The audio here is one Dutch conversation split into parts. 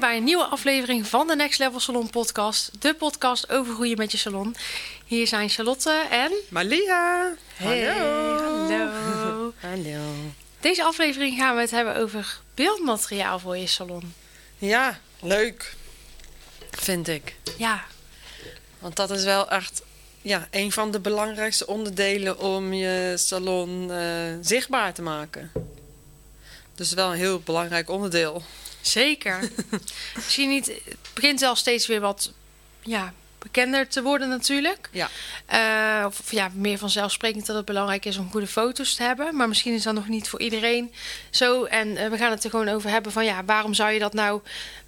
Weer bij een nieuwe aflevering van de Next Level Salon podcast. De podcast over groeien met je salon. Hier zijn Charlotte en... Malia. Hey, hallo. Hallo. Deze aflevering gaan we het hebben over beeldmateriaal voor je salon. Ja, leuk. Vind ik. Ja, Want dat is wel echt ja, een van de belangrijkste onderdelen om je salon eh, zichtbaar te maken. Dus wel een heel belangrijk onderdeel. Zeker. Misschien niet... Het begint wel steeds weer wat ja, bekender te worden natuurlijk. Ja. Eh, of ja, meer vanzelfsprekend dat het belangrijk is om goede foto's te hebben. Maar misschien is dat nog niet voor iedereen zo. En eh, we gaan het er gewoon over hebben van ja, waarom zou je dat nou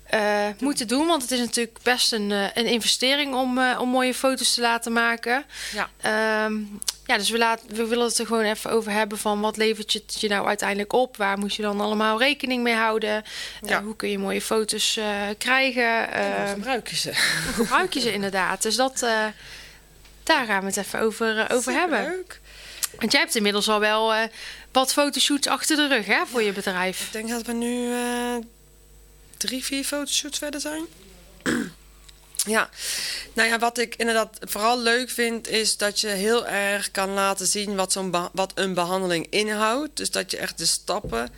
eh, moeten doen? Want het is natuurlijk best een, eh, een investering om, eh, om mooie foto's te laten maken. Ja. Ehm, ja, dus we, laat, we willen het er gewoon even over hebben van wat levert je, het je nou uiteindelijk op? Waar moet je dan allemaal rekening mee houden? Ja. hoe kun je mooie foto's krijgen? En hoe Ehm, gebruik je ze? hoe gebruik je ze inderdaad? Dus dat, daar gaan we het even over, over hebben. Leuk. Want jij hebt inmiddels al wel wat fotoshoots achter de rug hè, voor je bedrijf. Ik denk dat we nu drie, vier fotoshoots verder zijn. ja, nou ja, wat ik inderdaad vooral leuk vind, is dat je heel erg kan laten zien wat, zo'n wat een behandeling inhoudt. Dus dat je echt de stappen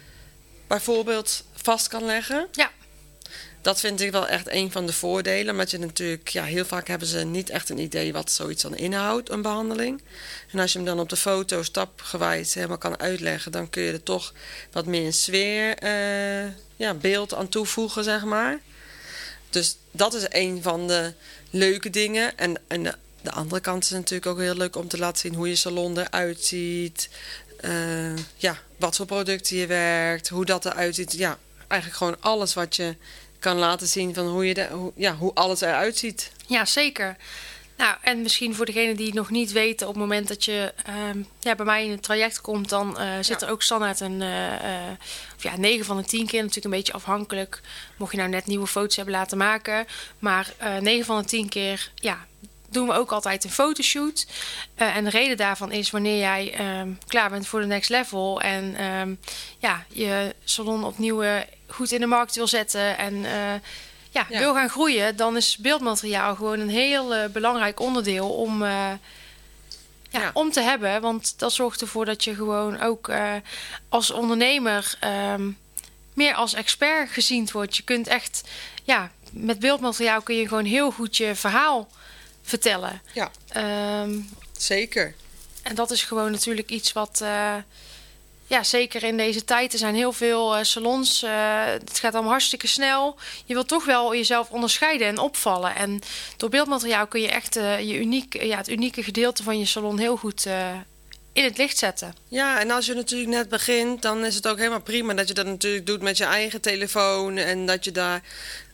bijvoorbeeld vast kan leggen. Ja. Dat vind ik wel echt een van de voordelen. Omdat je natuurlijk, ja, heel vaak hebben ze niet echt een idee wat zoiets dan inhoudt, een behandeling. En als je hem dan op de foto stapgewijs helemaal kan uitleggen, dan kun je er toch wat meer een sfeer, eh, ja, beeld aan toevoegen, zeg maar. Dus dat is een van de leuke dingen. En, en de, de andere kant is natuurlijk ook heel leuk om te laten zien hoe je salon eruit ziet. Eh, ja, wat voor producten je werkt, hoe dat eruit ziet. Ja, eigenlijk gewoon alles wat je kan laten zien van hoe, je de, hoe, ja, hoe alles eruit ziet. Ja, zeker. Nou, en misschien voor degenen die het nog niet weten, op het moment dat je ehm, ja, bij mij in het traject komt, dan eh, zit Ja. er ook standaard een, eh, eh, of ja, 9 van de 10 keer, natuurlijk een beetje afhankelijk, mocht je nou net nieuwe foto's hebben laten maken. Maar eh 9 van de 10 keer, ja, doen we ook altijd een fotoshoot. Eh, en de reden daarvan is wanneer jij ehm, klaar bent voor de next level en ehm, ja, je salon opnieuw eh, goed in de markt wil zetten en eh, ja, Ja. wil gaan groeien, dan is beeldmateriaal gewoon een heel belangrijk onderdeel om, ja, Ja. om te hebben. Want dat zorgt ervoor dat je gewoon ook als ondernemer ehm, meer als expert gezien wordt. Je kunt echt, ja, met beeldmateriaal kun je gewoon heel goed je verhaal vertellen. Ja, Ehm, zeker. en dat is gewoon natuurlijk iets wat. eh, ja, zeker in deze tijd. Er zijn heel veel eh, salons. eh, het gaat allemaal hartstikke snel. Je wilt toch wel jezelf onderscheiden en opvallen. En door beeldmateriaal kun je echt je uniek, ja, het unieke gedeelte van je salon heel goed in het licht zetten. Ja, en als je natuurlijk net begint, dan is het ook helemaal prima dat je dat natuurlijk doet met je eigen telefoon. En dat je daar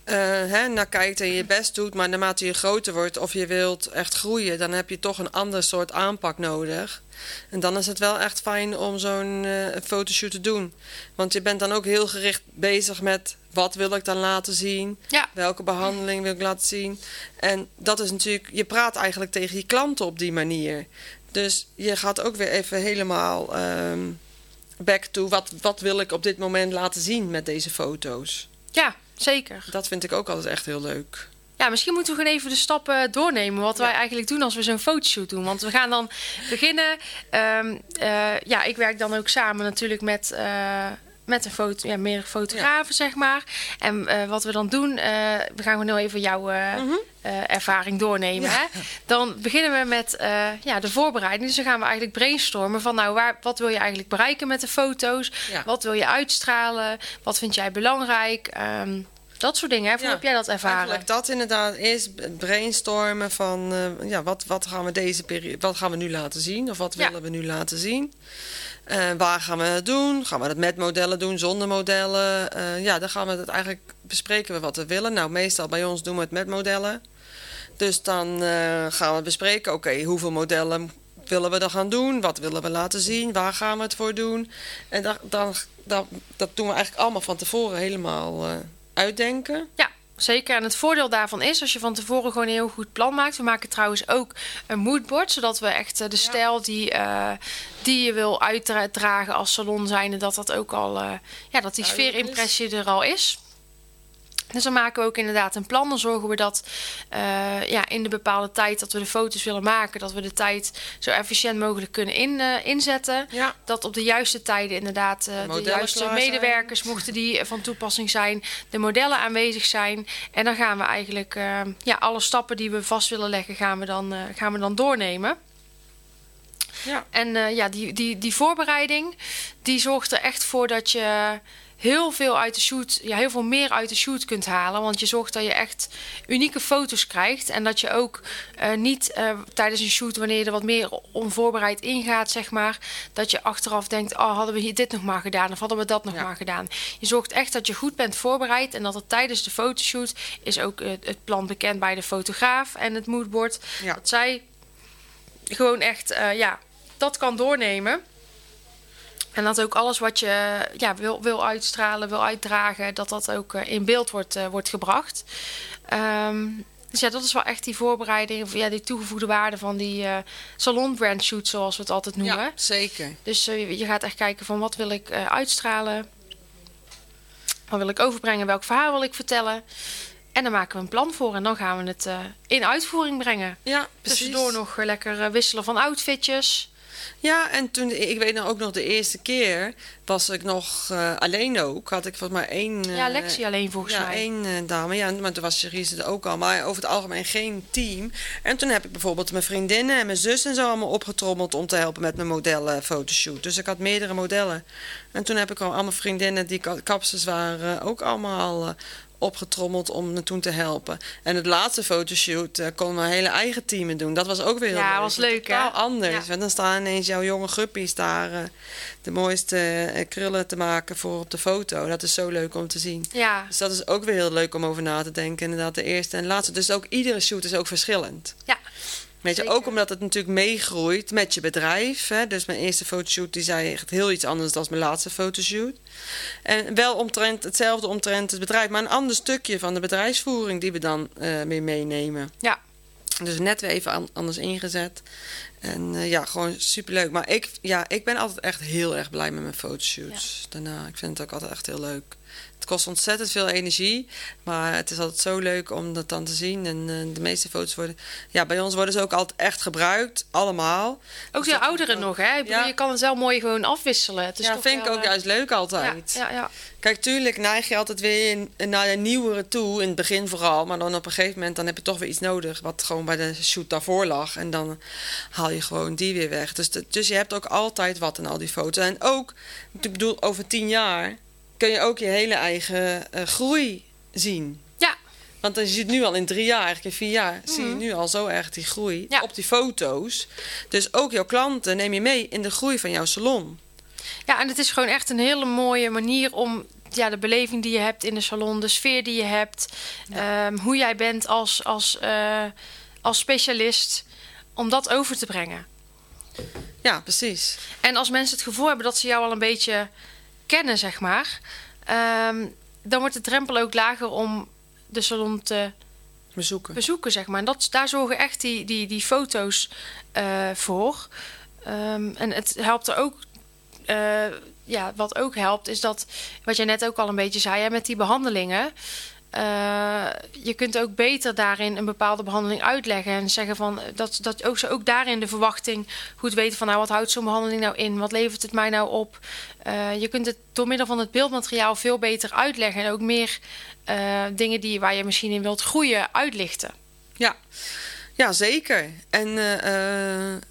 eh, hè, naar kijkt en je best doet. Maar naarmate je groter wordt of je wilt echt groeien, dan heb je toch een ander soort aanpak nodig. En dan is het wel echt fijn om zo'n eh, fotoshoot te doen. Want je bent dan ook heel gericht bezig met wat wil ik dan laten zien. Ja, Welke behandeling wil ik laten zien? En dat is natuurlijk, je praat eigenlijk tegen je klanten op die manier. Dus je gaat ook weer even helemaal ehm, back to wat, wat wil ik op dit moment laten zien met deze foto's. ja zeker. Dat vind ik ook altijd echt heel leuk. Ja, misschien moeten we gewoon even de stappen doornemen. Wat wij eigenlijk doen als we zo'n fotoshoot doen. Want we gaan dan beginnen. ehm, eh, ja, ik werk dan ook samen natuurlijk met. eh, met een foto, ja, meerdere fotografen, zeg maar. En eh, wat we dan doen, eh, we gaan gewoon heel even jouw eh, eh, ervaring doornemen. Ja. Hè? Dan beginnen we met ja, de voorbereiding. Dus dan gaan we eigenlijk brainstormen van, nou, waar, wat wil je eigenlijk bereiken met de foto's? Ja. Wat wil je uitstralen? Wat vind jij belangrijk? Ehm, Dat soort dingen. Hè? Hoe Ja, heb jij dat ervaren? Eigenlijk dat inderdaad. Eerst brainstormen van eh, ja, wat, wat gaan we deze periode, wat gaan we nu laten zien? Of wat Ja. willen we nu laten zien? Eh, waar gaan we het doen? Gaan we het met modellen doen, zonder modellen? Eh, ja, dan gaan we het eigenlijk bespreken we wat we willen. Nou, meestal bij ons doen we het met modellen. Dus dan gaan we bespreken, oké, hoeveel modellen willen we dan gaan doen? Wat willen we laten zien? Waar gaan we het voor doen? En dan, dan, dan, dat doen we eigenlijk allemaal van tevoren helemaal uitdenken. Ja, zeker. En het voordeel daarvan is als je van tevoren gewoon een heel goed plan maakt. We maken trouwens ook een moodboard, zodat we echt eh, de stijl die, eh, die je wil uitdragen als salon zijnde, dat dat ook al, eh, ja, dat die sfeerimpressie er al is. Dus dan maken we ook inderdaad een plan. Dan zorgen we dat eh, ja, in de bepaalde tijd dat we de foto's willen maken, dat we de tijd zo efficiënt mogelijk kunnen in, eh, inzetten. Ja. Dat op de juiste tijden inderdaad eh, de, juiste zijn. medewerkers, mochten die van toepassing zijn, de modellen aanwezig zijn. En dan gaan we eigenlijk ja, alle stappen die we vast willen leggen, gaan we dan, gaan we dan doornemen. Ja. En eh, ja, die, die, die voorbereiding, die zorgt er echt voor dat je heel veel uit de shoot, ja, heel veel meer uit de shoot kunt halen. Want je zorgt dat je echt unieke foto's krijgt. En dat je ook eh, niet eh, tijdens een shoot, wanneer je er wat meer onvoorbereid ingaat, zeg maar, dat je achteraf denkt: oh, hadden we hier dit nog maar gedaan of hadden we dat nog Ja. maar gedaan. Je zorgt echt dat je goed bent voorbereid en dat er tijdens de fotoshoot is ook het plan bekend bij de fotograaf en het moodboard. Ja. Dat zij gewoon echt, ja, dat kan doornemen. En dat ook alles wat je ja, wil, wil uitstralen, wil uitdragen, dat dat ook eh, in beeld wordt, eh, wordt gebracht. Ehm, dus ja, dat is wel echt die voorbereiding, of ja, die toegevoegde waarde van die eh salon brand shoot, zoals we het altijd noemen. Ja, zeker. Dus je- gaat echt kijken van wat wil ik uitstralen, wat wil ik overbrengen, welk verhaal wil ik vertellen. En dan maken we een plan voor en dan gaan we het in uitvoering brengen. Ja, precies. Tussendoor nog lekker wisselen van outfitjes. Ja, en toen, ik weet nog ook nog de eerste keer, was ik nog eh, alleen ook. Had ik volgens mij één... ja, eh, Lexi alleen volgens ja, mij. één eh, dame. Ja, maar toen was Cerise er ook al. Maar over het algemeen geen team. En toen heb ik bijvoorbeeld mijn vriendinnen en mijn zus en zo allemaal opgetrommeld om te helpen met mijn modellen fotoshoot. Dus ik had meerdere modellen. En toen heb ik al allemaal vriendinnen die ka- kapsters waren ook allemaal opgetrommeld om me toen te helpen. En het laatste fotoshoot eh, kon mijn hele eigen team doen. Dat was ook weer heel Ja, leuk. was leuk, hè? Anders. Ja. Want dan staan ineens jouw jonge guppies daar eh, de mooiste eh, krullen te maken voor op de foto. Dat is zo leuk om te zien. Ja, Dus dat is ook weer heel leuk om over na te denken. Inderdaad, de eerste en laatste. Dus ook iedere shoot is ook verschillend. ja. Weet je, Zeker. ook omdat het natuurlijk meegroeit met je bedrijf. Hè? Dus mijn eerste fotoshoot die zei echt heel iets anders dan mijn laatste fotoshoot. En wel omtrent hetzelfde omtrent het bedrijf, maar een ander stukje van de bedrijfsvoering die we dan eh mee meenemen. Ja. Dus net weer even an- anders ingezet. En eh, ja, gewoon superleuk. Maar ik, ja, ik ben altijd echt heel erg blij met mijn fotoshoots. Daarna, ik vind het ook altijd echt heel leuk. Het kost ontzettend veel energie, maar het is altijd zo leuk om dat dan te zien. En eh, de meeste foto's worden, ja, bij ons worden ze ook altijd echt gebruikt, allemaal. Ook Dus de ouderen nog, hè? Ik bedoel, Ja. je kan het wel mooi gewoon afwisselen. Het is ja, toch vind ik ook eh, juist leuk altijd. ja, ja. Kijk, tuurlijk neig je altijd weer naar de nieuwere toe, in het begin vooral. Maar dan op een gegeven moment dan heb je toch weer iets nodig wat gewoon bij de shoot daarvoor lag. En dan haal je gewoon die weer weg. Dus, de- dus je hebt ook altijd wat in al die foto's. En ook, ik bedoel, over tien jaar kun je ook je hele eigen eh, groei zien. Ja. Want dan het nu al in drie jaar, eigenlijk in vier jaar, zie je nu al zo erg die groei Ja. op die foto's. Dus ook jouw klanten neem je mee in de groei van jouw salon. Ja, en het is gewoon echt een hele mooie manier om ja, de beleving die je hebt in de salon, de sfeer die je hebt, ehm, hoe jij bent als, als, eh, als specialist, om dat over te brengen. Ja, precies. En als mensen het gevoel hebben dat ze jou al een beetje kennen, zeg maar, ehm, dan wordt de drempel ook lager om de salon te Bezoeken. bezoeken, zeg maar. En dat, daar zorgen echt die, die, die foto's eh, voor. Ehm, en het helpt er ook... eh, ja, wat ook helpt is dat... Wat jij net ook al een beetje zei, hè, met die behandelingen... eh, je kunt ook beter daarin een bepaalde behandeling uitleggen en zeggen van dat, dat ook, ze ook daarin de verwachting goed weten van nou wat houdt zo'n behandeling nou in, wat levert het mij nou op. Eh, je kunt het door middel van het beeldmateriaal veel beter uitleggen en ook meer eh, dingen die, waar je misschien in wilt groeien uitlichten. Ja, ja zeker. En eh, eh,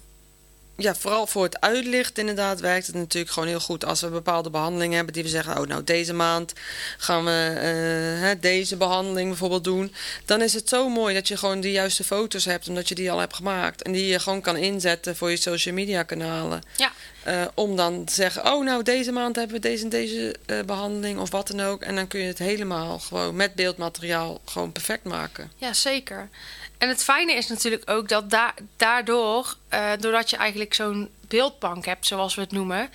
ja, vooral voor het uitlicht inderdaad werkt het natuurlijk gewoon heel goed. Als we bepaalde behandelingen hebben die we zeggen... oh, nou, deze maand gaan we eh, hè, deze behandeling bijvoorbeeld doen. Dan is het zo mooi dat je gewoon de juiste foto's hebt... omdat je die al hebt gemaakt. En die je gewoon kan inzetten voor je social media kanalen. Ja. Eh, om dan te zeggen, oh nou, deze maand hebben we deze en deze eh, behandeling of wat dan ook. En dan kun je het helemaal gewoon met beeldmateriaal gewoon perfect maken. Ja, zeker. En het fijne is natuurlijk ook dat da daardoor, eh, doordat je eigenlijk zo'n beeldbank hebt, zoals we het noemen,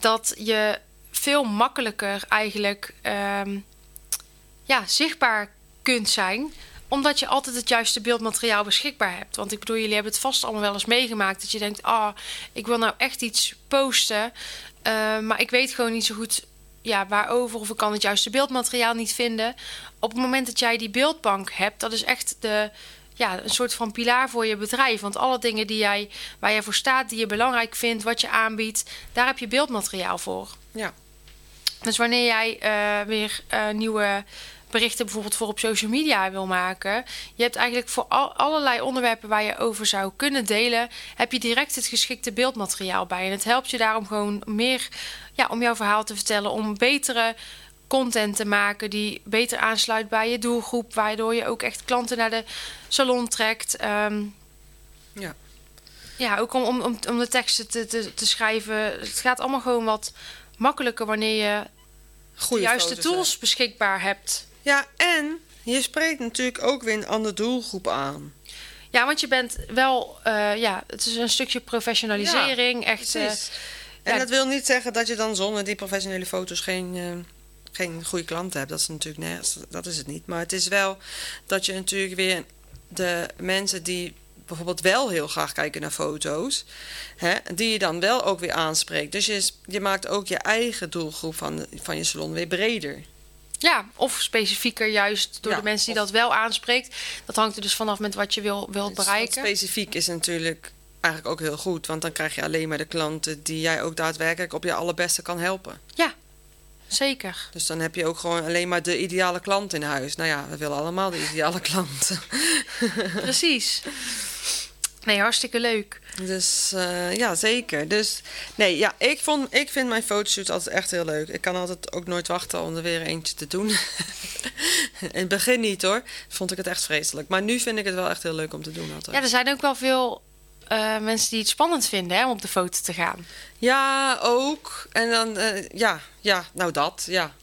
dat je veel makkelijker eigenlijk ehm, ja, zichtbaar kunt zijn omdat je altijd het juiste beeldmateriaal beschikbaar hebt. Want ik bedoel, jullie hebben het vast allemaal wel eens meegemaakt. Dat je denkt, ah, oh, ik wil nou echt iets posten. Uh, maar ik weet gewoon niet zo goed ja, waarover. Of ik kan het juiste beeldmateriaal niet vinden. Op het moment dat jij die beeldbank hebt, dat is echt de, ja, een soort van pilaar voor je bedrijf. Want alle dingen die jij, waar jij voor staat, die je belangrijk vindt, wat je aanbiedt, daar heb je beeldmateriaal voor. Ja. Dus wanneer jij uh, weer uh, nieuwe berichten bijvoorbeeld voor op social media wil maken. Je hebt eigenlijk voor al, allerlei onderwerpen waar je over zou kunnen delen, heb je direct het geschikte beeldmateriaal bij. En het helpt je daarom gewoon meer ja, om jouw verhaal te vertellen, om betere content te maken die beter aansluit bij je doelgroep, waardoor je ook echt klanten naar de salon trekt. Um, ja. Ja, ook om, om, om de teksten te, te, te schrijven. Het gaat allemaal gewoon wat makkelijker wanneer je Goeie de juiste tools beschikbaar hebt. Ja, en je spreekt natuurlijk ook weer een andere doelgroep aan. Ja, want je bent wel, uh, ja, het is een stukje professionalisering. Ja, echt. Uh, en ja. dat wil niet zeggen dat je dan zonder die professionele foto's geen, uh, geen goede klanten hebt. Dat is natuurlijk nergens, dat is het niet. Maar het is wel dat je natuurlijk weer de mensen die bijvoorbeeld wel heel graag kijken naar foto's, hè, die je dan wel ook weer aanspreekt. Dus je, je maakt ook je eigen doelgroep van, van je salon weer breder. Ja, of specifieker juist door ja, de mensen die dat wel aanspreekt. Dat hangt er dus vanaf met wat je wil, wilt bereiken. Specifiek is natuurlijk eigenlijk ook heel goed. Want dan krijg je alleen maar de klanten die jij ook daadwerkelijk op je allerbeste kan helpen. Ja, zeker. Dus dan heb je ook gewoon alleen maar de ideale klant in huis. Nou ja, we willen allemaal de ideale klanten. Precies. Nee, hartstikke leuk. Dus uh, ja, zeker. Dus nee, ja, ik, vond, ik vind mijn fotoshoot altijd echt heel leuk. Ik kan altijd ook nooit wachten om er weer eentje te doen. In het begin niet hoor. Vond ik het echt vreselijk. Maar nu vind ik het wel echt heel leuk om te doen altijd. Ja, er zijn ook wel veel uh, mensen die het spannend vinden hè, om op de foto te gaan. Ja, ook. En dan, uh, ja, ja, nou dat, ja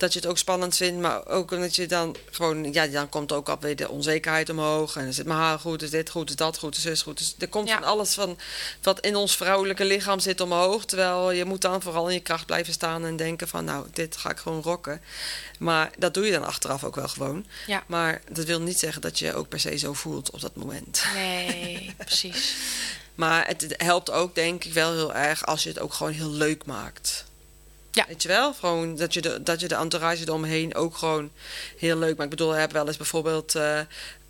dat je het ook spannend vindt, maar ook omdat je dan gewoon, ja, dan komt ook alweer de onzekerheid omhoog. En dan zit mijn haar goed, is dit goed, is dat goed, is zus goed. Dus er komt ja. van alles van wat in ons vrouwelijke lichaam zit omhoog. Terwijl je moet dan vooral in je kracht blijven staan en denken van, nou, dit ga ik gewoon rocken. Maar dat doe je dan achteraf ook wel gewoon. Ja. Maar dat wil niet zeggen dat je ook per se zo voelt op dat moment. Nee, precies. maar het helpt ook, denk ik, wel heel erg als je het ook gewoon heel leuk maakt. Ja. Weet je wel? Gewoon dat je de, dat je de entourage eromheen ook gewoon heel leuk maakt. Ik bedoel, ik heb wel eens bijvoorbeeld uh,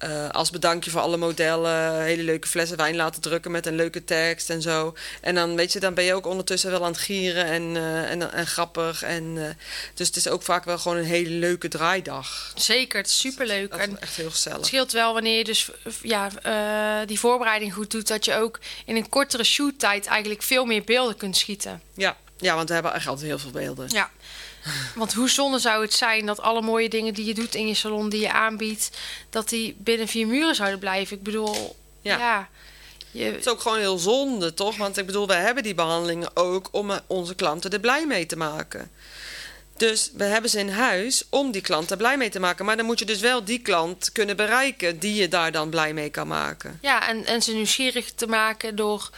uh, als bedankje voor alle modellen hele leuke flessen wijn laten drukken met een leuke tekst en zo. En dan weet je, dan ben je ook ondertussen wel aan het gieren en, uh, en, en, grappig. En, dus het is ook vaak wel gewoon een hele leuke draaidag. Zeker, het is superleuk. Dat is echt heel gezellig. Het scheelt wel wanneer je dus ja, die voorbereiding goed doet, dat je ook in een kortere shoottijd eigenlijk veel meer beelden kunt schieten. Ja, ja, want we hebben echt altijd heel veel beelden. Ja. Want hoe zonde zou het zijn dat alle mooie dingen die je doet in je salon, die je aanbiedt, dat die binnen vier muren zouden blijven? Ik bedoel, ja. ja je... Het is ook gewoon heel zonde, toch? Want ik bedoel, we hebben die behandelingen ook om onze klanten er blij mee te maken. Dus we hebben ze in huis om die klant er blij mee te maken. Maar dan moet je dus wel die klant kunnen bereiken die je daar dan blij mee kan maken. Ja, en, en ze nieuwsgierig te maken door...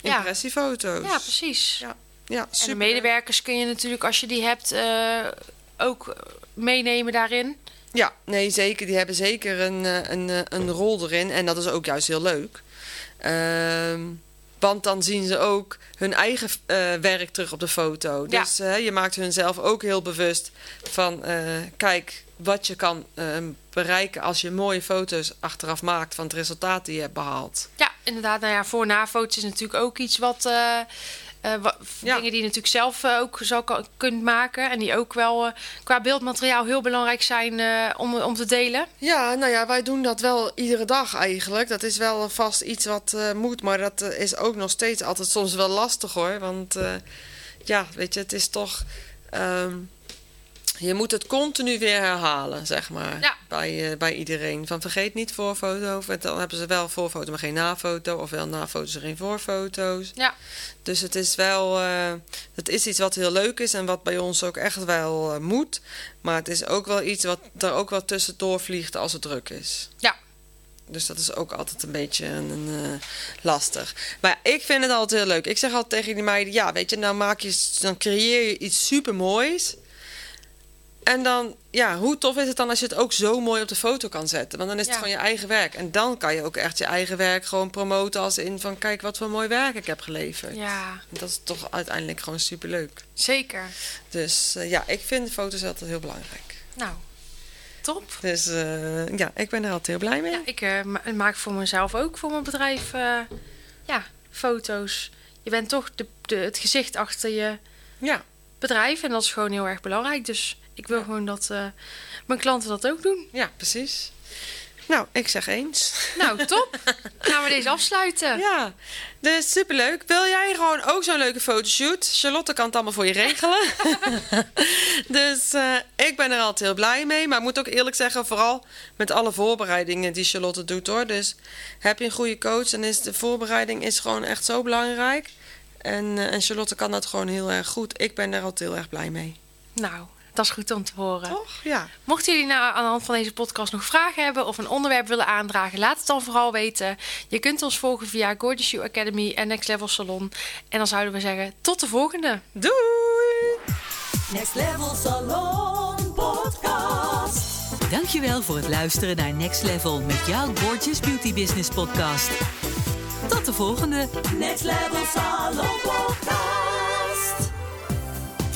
Impressiefoto's. Ja, precies. Ja. Ja, en de medewerkers kun je natuurlijk, als je die hebt, uh, ook meenemen daarin. Ja, nee, zeker. Die hebben zeker een, een, een rol erin. En dat is ook juist heel leuk. Uh, want dan zien ze ook hun eigen uh, werk terug op de foto. Ja. Dus uh, je maakt hun zelf ook heel bewust van... kijk, wat je kan bereiken als je mooie foto's achteraf maakt... van het resultaat die je hebt behaald. Ja, inderdaad. Nou ja, voor-na-foto's is natuurlijk ook iets wat eh, Ja. dingen die je natuurlijk zelf eh, ook zo kan, kunt maken. En die ook wel eh, qua beeldmateriaal heel belangrijk zijn om, om te delen. Ja, nou ja, wij doen dat wel iedere dag eigenlijk. Dat is wel vast iets wat moet, maar dat is ook nog steeds altijd soms wel lastig hoor. Want ja, weet je, het is toch. ehm, je moet het continu weer herhalen, zeg maar, Ja. bij, eh, bij iedereen. Van vergeet niet voorfoto, dan hebben ze wel voorfoto, maar geen nafoto. Of wel nafoto's en geen voorfoto's. Ja, Dus het is wel, eh, het is iets wat heel leuk is en wat bij ons ook echt wel eh, moet. Maar het is ook wel iets wat er ook wel tussendoor vliegt als het druk is. Ja. Dus dat is ook altijd een beetje een, een, lastig. Maar ja, ik vind het altijd heel leuk. Ik zeg altijd tegen die meiden, ja, weet je, nou maak je, dan creëer je iets super moois. En dan, ja, hoe tof is het dan als je het ook zo mooi op de foto kan zetten? Want dan is het Ja. gewoon je eigen werk. En dan kan je ook echt je eigen werk gewoon promoten als in van, kijk wat voor mooi werk ik heb geleverd. ja Dat is toch uiteindelijk gewoon superleuk. zeker. Dus eh, ja, ik vind foto's altijd heel belangrijk. Nou, top. Dus eh, ja, ik ben er altijd heel blij mee. Ja, ik eh, ma- maak voor mezelf ook, voor mijn bedrijf, ja, foto's. Je bent toch de, de, het gezicht achter je Ja, bedrijf en dat is gewoon heel erg belangrijk. Dus ik wil gewoon dat eh, mijn klanten dat ook doen. ja, precies. Nou, ik zeg eens. Nou, top. Gaan we deze afsluiten? Ja, dus superleuk. Wil jij gewoon ook zo'n leuke fotoshoot? Charlotte kan het allemaal voor je regelen. dus eh, ik ben er altijd heel blij mee. Maar ik moet ook eerlijk zeggen, vooral met alle voorbereidingen die Charlotte doet hoor. Dus heb je een goede coach, dan is de voorbereiding is gewoon echt zo belangrijk. En, eh, en Charlotte kan dat gewoon heel erg goed. Ik ben er altijd heel erg blij mee. Nou, dat is goed om te horen. Toch? Ja. Mochten jullie nou aan de hand van deze podcast nog vragen hebben of een onderwerp willen aandragen, laat het dan vooral weten. Je kunt ons volgen via Gorgeous You Academy en Next Level Salon. En dan zouden we zeggen, tot de volgende. Doei! Next Level Salon Podcast. Dankjewel voor het luisteren naar Next Level met jouw Gorgeous Beauty Business podcast. Tot de volgende! Next Level Salon Podcast.